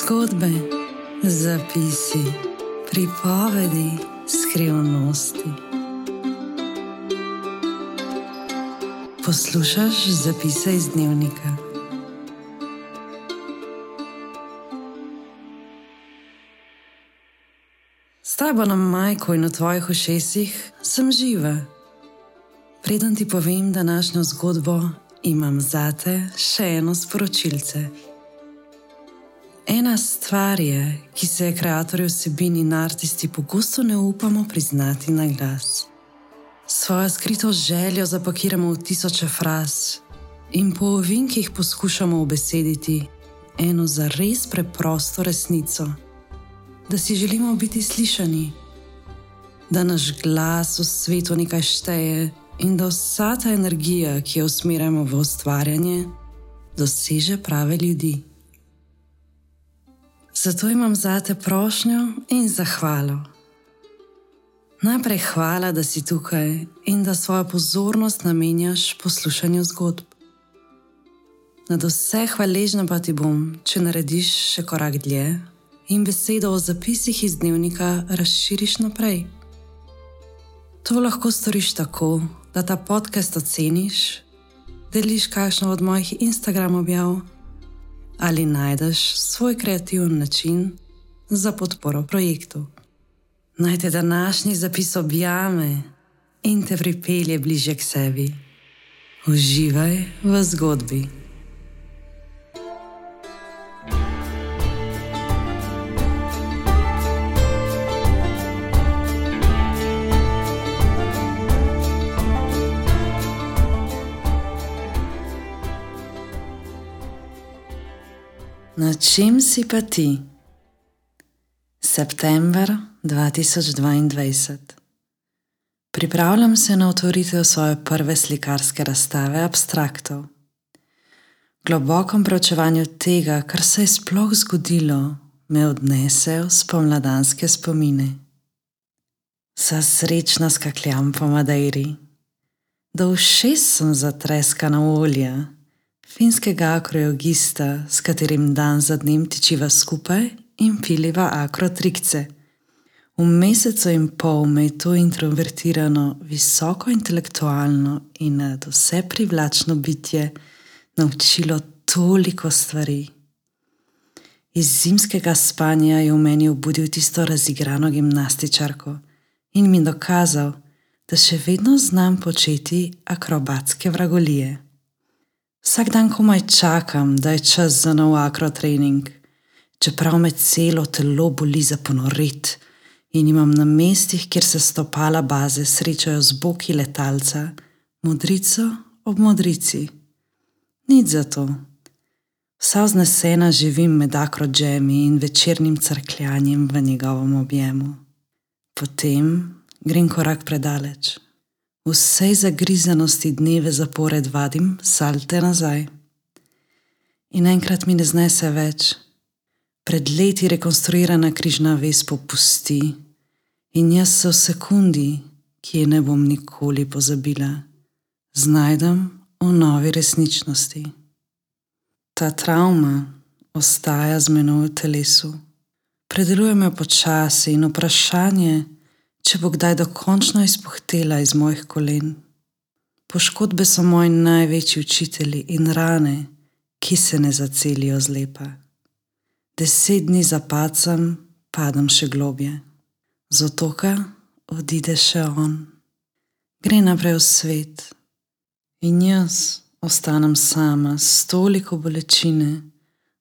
Zgodbe, zapisi, pripovedi, skrivnosti. Poslušaj zapise iz dnevnika. S tabo na majku in v tvojih ušesih sem živa. Preden ti povem današnjo zgodbo, imam zate še eno sporočilce. Ena stvar je, ki se je ustvarjalci vsebin in artisti pogosto ne upamo priznati na glas. Svojo skrito željo zapakiramo v tisoče fraz in po ovinkih poskušamo obesediti eno za res preprosto resnico: da si želimo biti slišani, da naš glas v svetu nekaj šteje in da vsa ta energija, ki jo usmerjamo v ustvarjanje, doseže prave ljudi. Zato imam zate prošnjo in zahvalo. Najprej hvala, da si tukaj in da svojo pozornost namenjaš poslušanju zgodb. Na vse hvaležna pa ti bom, če narediš še korak dlje in besedo o zapisih iz dnevnika razširiš naprej. To lahko storiš tako, da ta podcast oceniš, deliš kakšno od mojih Instagram objav ali najdeš svoj kreativen način za podporo projektu. Naj te današnji zapis objame in te pripelje bliže k sebi. Uživaj v zgodbi. Čem si pa ti? September 2022. Pripravljam se na otvoritev svoje prve slikarske razstave abstraktov. V globokem preučevanju tega, kar se je sploh zgodilo, me odnese v spomladanske spomine. Sa srečna skakljam po Madeiri, do všes sem zatreskana v olje finskega akrojogista, s katerim dan za dnem tičiva skupaj in piliva akrotrikce. V mesecu in pol me je to introvertirano, visoko intelektualno in nad vse privlačno bitje naučilo toliko stvari. Iz zimskega spanja je v meni obudil tisto razigrano gimnastičarko in mi dokazal, da še vedno znam početi akrobatske vragolije. Vsak dan komaj čakam, da je čas za nov akrotrening, čeprav me celo telo boli za ponorit in imam na mestih, kjer se stopala baze srečajo z boki letalca, modrico ob modrici. Nič za to. Vsa vznesena živim med akrodžemi in večernim crkljanjem v njegovem objemu. Potem grem korak predaleč vsej zagrizenosti dneve zapored vadim salte nazaj. In enkrat mi ne znese več, pred leti rekonstruirana križna ves popusti in jaz se v sekundi, ki je ne bom nikoli pozabila, znajdem v novi resničnosti. Ta travma ostaja z menoj v telesu, predelujem jo počasi in vprašanje, če bo kdaj dokončno izpuhtela iz mojih kolen. Poškodbe so moji največji učitelji in rane, ki se ne zacelijo zlepa. Deset dni zapacam, padam še globje. Z otoka odide še on, gre naprej v svet in jaz ostanem sama s toliko bolečine,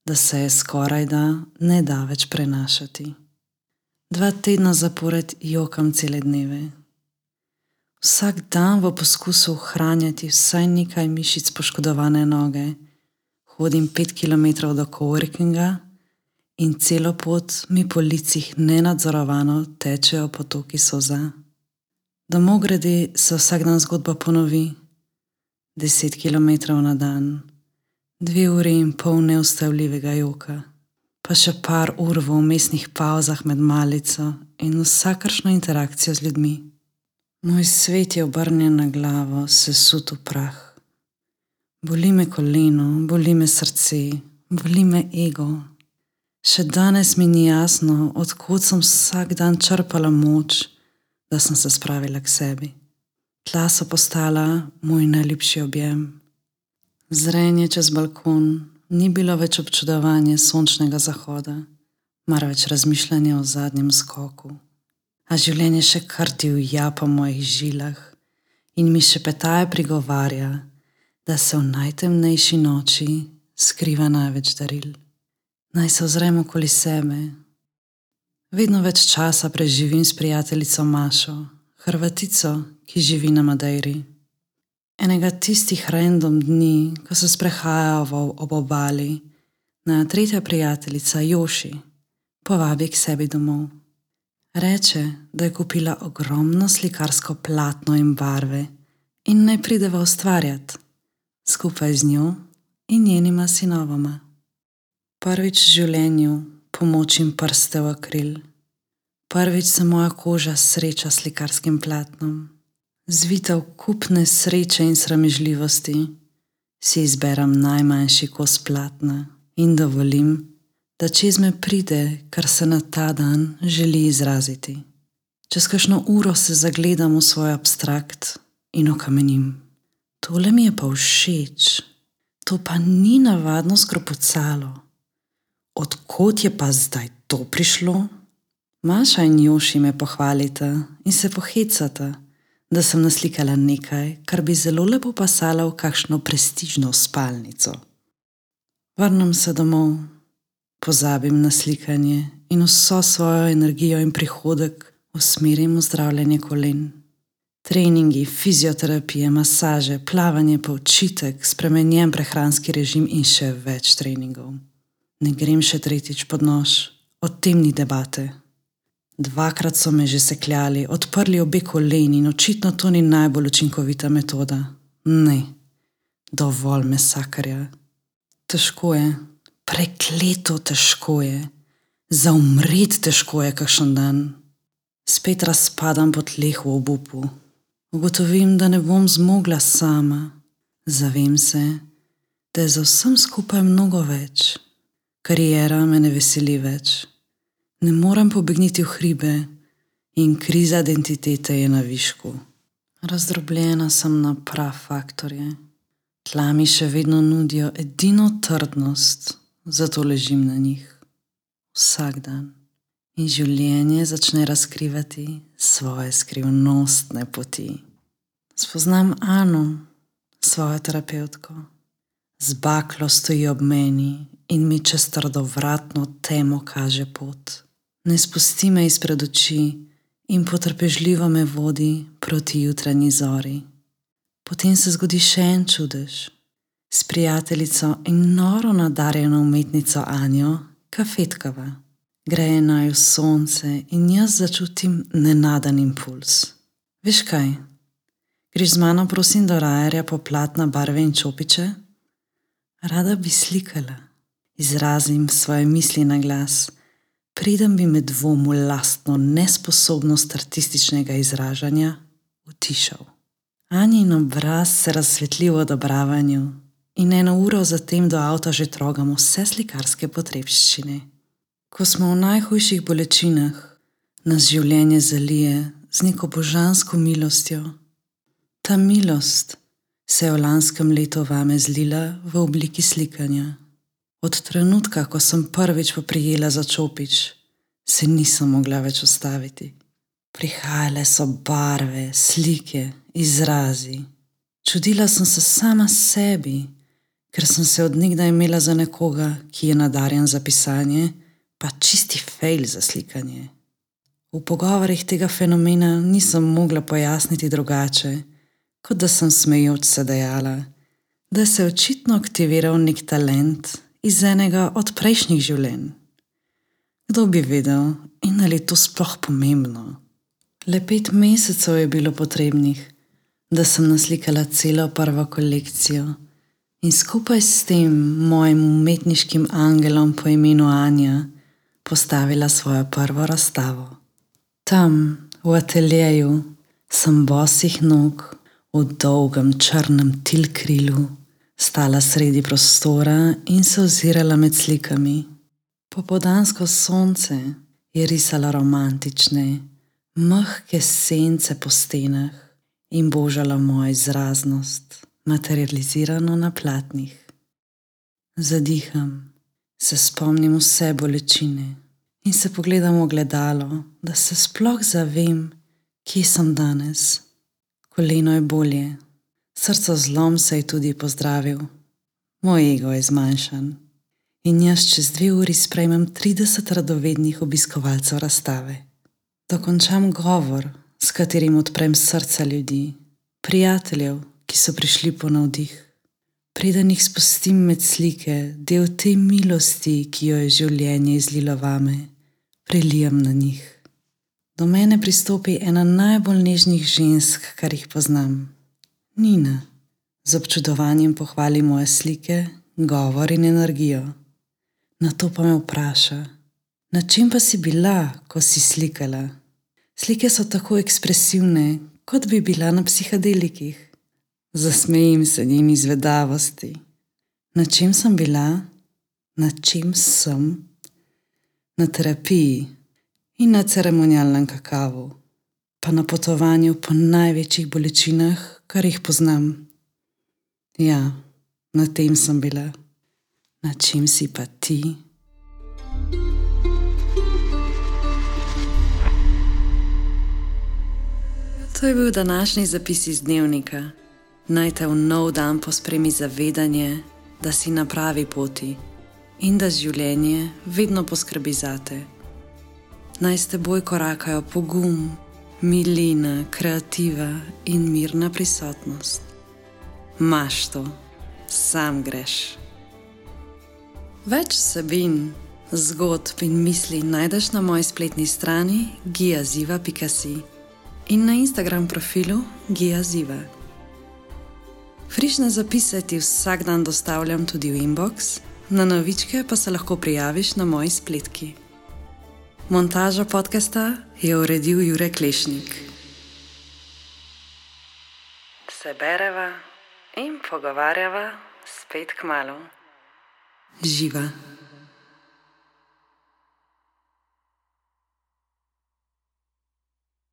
da se je skoraj da ne da več prenašati. Dva tedna zapored jokam cele dneve. Vsak dan v poskusu ohranjati vsaj nekaj mišic poškodovane noge, hodim pet km do Coworkinga in celo pot mi po licih nenadzorovano tečejo potoki soza. Domov grede se vsak dan zgodba ponovi, deset km na dan, dve uri in pol neustavljivega joka pa še par ur v umestnih pauzah med malico in vsakršno interakcijo z ljudmi. Moj svet je obrnjen na glavo, sesut v prah. Boli me koleno, boli me srce, boli me ego. Še danes mi ni jasno, odkud sem vsak dan črpala moč, da sem se spravila k sebi. Tla so postala moj najljubši objem. Zrenje čez balkon ni bilo več občudovanje sončnega zahoda, marveč razmišljanje o zadnjem skoku. A življenje še kar divja po mojih žilah in mi še petaje prigovarja, da se v najtemnejši noči skriva največ daril. Naj se ozrem okoli sebe. Vedno več časa preživim s prijateljico Mašo, Hrvatico, ki živi na Madeiri. Enega tistih random dni, ko se sprehajamo ob obali, na tretja prijateljica Joši povabi k sebi domov. Reče, da je kupila ogromno slikarsko platno in barve in naj prideva ustvarjati skupaj z njo in njenima sinovoma. Prvič v življenju pomočim prste v akril, prvič se moja koža sreča s slikarskim platnom, zvita v kupne sreče in sramežljivosti, si izberem najmanjši kos platna in dovolim, da čez me pride, kar se na ta dan želi izraziti. Čez kakšno uro se zagledam v svoj abstrakt in okamenim. Tole mi je pa všeč, to pa ni navadno skropucalo. Odkot je pa zdaj to prišlo? Maša in Joši me pohvalita in se pohecata, da sem naslikala nekaj, kar bi zelo lepo pasalo v kakšno prestižno spalnico. Vrnem se domov pozabim na slikanje in vso svojo energijo in prihodek usmerim v zdravljenje kolen. Treningi, fizioterapije, masaže, plavanje, počitek, spremenjen prehranski režim in še več treningov. Ne grem še tretjič pod nož, o tem ni debate. Dvakrat so me že sekljali, odprli obe koleni in očitno to ni najbolj učinkovita metoda. Ne, dovolj mesakarja. Težko je, prekleto težko je, za umret težko je kakšen dan. Spet razpadam po tleh v obupu. Ugotovim, da ne bom zmogla sama. Zavem se, da je za vsem skupaj mnogo več. Karijera me ne veseli več. Ne morem pobegniti v hribe in kriza identitete je na višku. Razdrobljena sem na prav faktorje. Tla mi še vedno nudijo edino trdnost, zato ležim na njih vsak dan in življenje začne razkrivati svoje skrivnostne poti. Spoznam Anu, svojo terapeutko, z baklo stoji ob meni in mi čez trdovratno temo kaže pot. Ne spusti me izpred oči in potrpežljivo me vodi proti jutranji zori. Potem se zgodi še en čudež s prijateljico in noro nadarjeno umetnico Anjo, kafetkava. Greje naju sonce in jaz začutim nenaden impuls. Veš kaj? Greš z mano, prosim, do rajarja poplatna barve in čopiče? Rada bi slikala, izrazim svoje misli na glas, preden bi med dvom v lastno nesposobnost artističnega izražanja utišal. Anjin obraz se razsvetli v odobravanju, in eno uro zatem do avta že trogamo vse slikarske potrebščine. Ko smo v najhujših bolečinah, nas življenje zalije z neko božansko milostjo. Ta milost se je v lanskem letu vame zlila v obliki slikanja. Od trenutka, ko sem prvič poprijela za čopič, se nisem mogla več ustaviti. Prihajale so barve, slike, izrazi. Čudila sem se sama sebi, ker sem se odnegdaj imela za nekoga, ki je nadarjen za pisanje, pa čisti fail za slikanje. V pogovorih tega fenomena nisem mogla pojasniti drugače, kot da sem smejoč se dejala, da se je očitno aktiviral nek talent iz enega od prejšnjih življenj. Kdo bi vedel in ali je to sploh pomembno? Le pet mesecev je bilo potrebnih, da sem naslikala celo prvo kolekcijo. In skupaj s tem mojim umetniškim angelom po imenu Anja postavila svojo prvo razstavo. Tam, v ateljeju, sem bosih nog v dolgem črnem tilkrilu stala sredi prostora in se ozirala med slikami. Popodansko sonce je risalo romantične, mehke sence po stenah in božalo mojo izraznost, materializirano na platnih. Zadiham, se spomnim vse bolečine in se pogledam v gledalo, da se sploh zavem, kje sem danes. Koleno je bolje, srce zlom se je tudi pozdravil, moj ego je zmanjšan in jaz čez dve uri sprejmem 30 radovednih obiskovalcev razstave. Dokončam govor, s katerim odprem srca ljudi, prijateljev, ki so prišli po navdih. Preden jih spustim med slike, del te milosti, ki jo je življenje izlilo vame, prelijem na njih. Do mene pristopi ena najbolj nežnih žensk, kar jih poznam, Nina. Z občudovanjem pohvali moje slike, govor in energijo. Na to pa me vpraša, na čem pa si bila, ko si slikala? Slike so tako ekspresivne, kot bi bila na psihadelikih. Zasmejim se njeni zvedavosti. Na čem sem bila, na čem sem? Na terapiji in na ceremonialnem kakavu, pa na potovanju po največjih bolečinah, kar jih poznam. Ja, na tem sem bila na čem si pa ti? To je bil današnji zapis iz dnevnika. Naj te v nov dan pospremi zavedanje, da si na pravi poti in da življenje vedno poskrbi za te. Naj s teboj korakajo pogum, milina, kreativa in mirna prisotnost. Maš to, sam greš. Več vsebin, zgodb in misli najdeš na moji spletni strani giaziva.si in na Instagram profilu giaziva. Frišne zapise ti vsak dan dostavljam tudi v inbox, na novičke pa se lahko prijaviš na moji spletki. Montažo podcasta je uredil Jure Klešnik. Se bereva in pogovarjava spet k malu. Živa.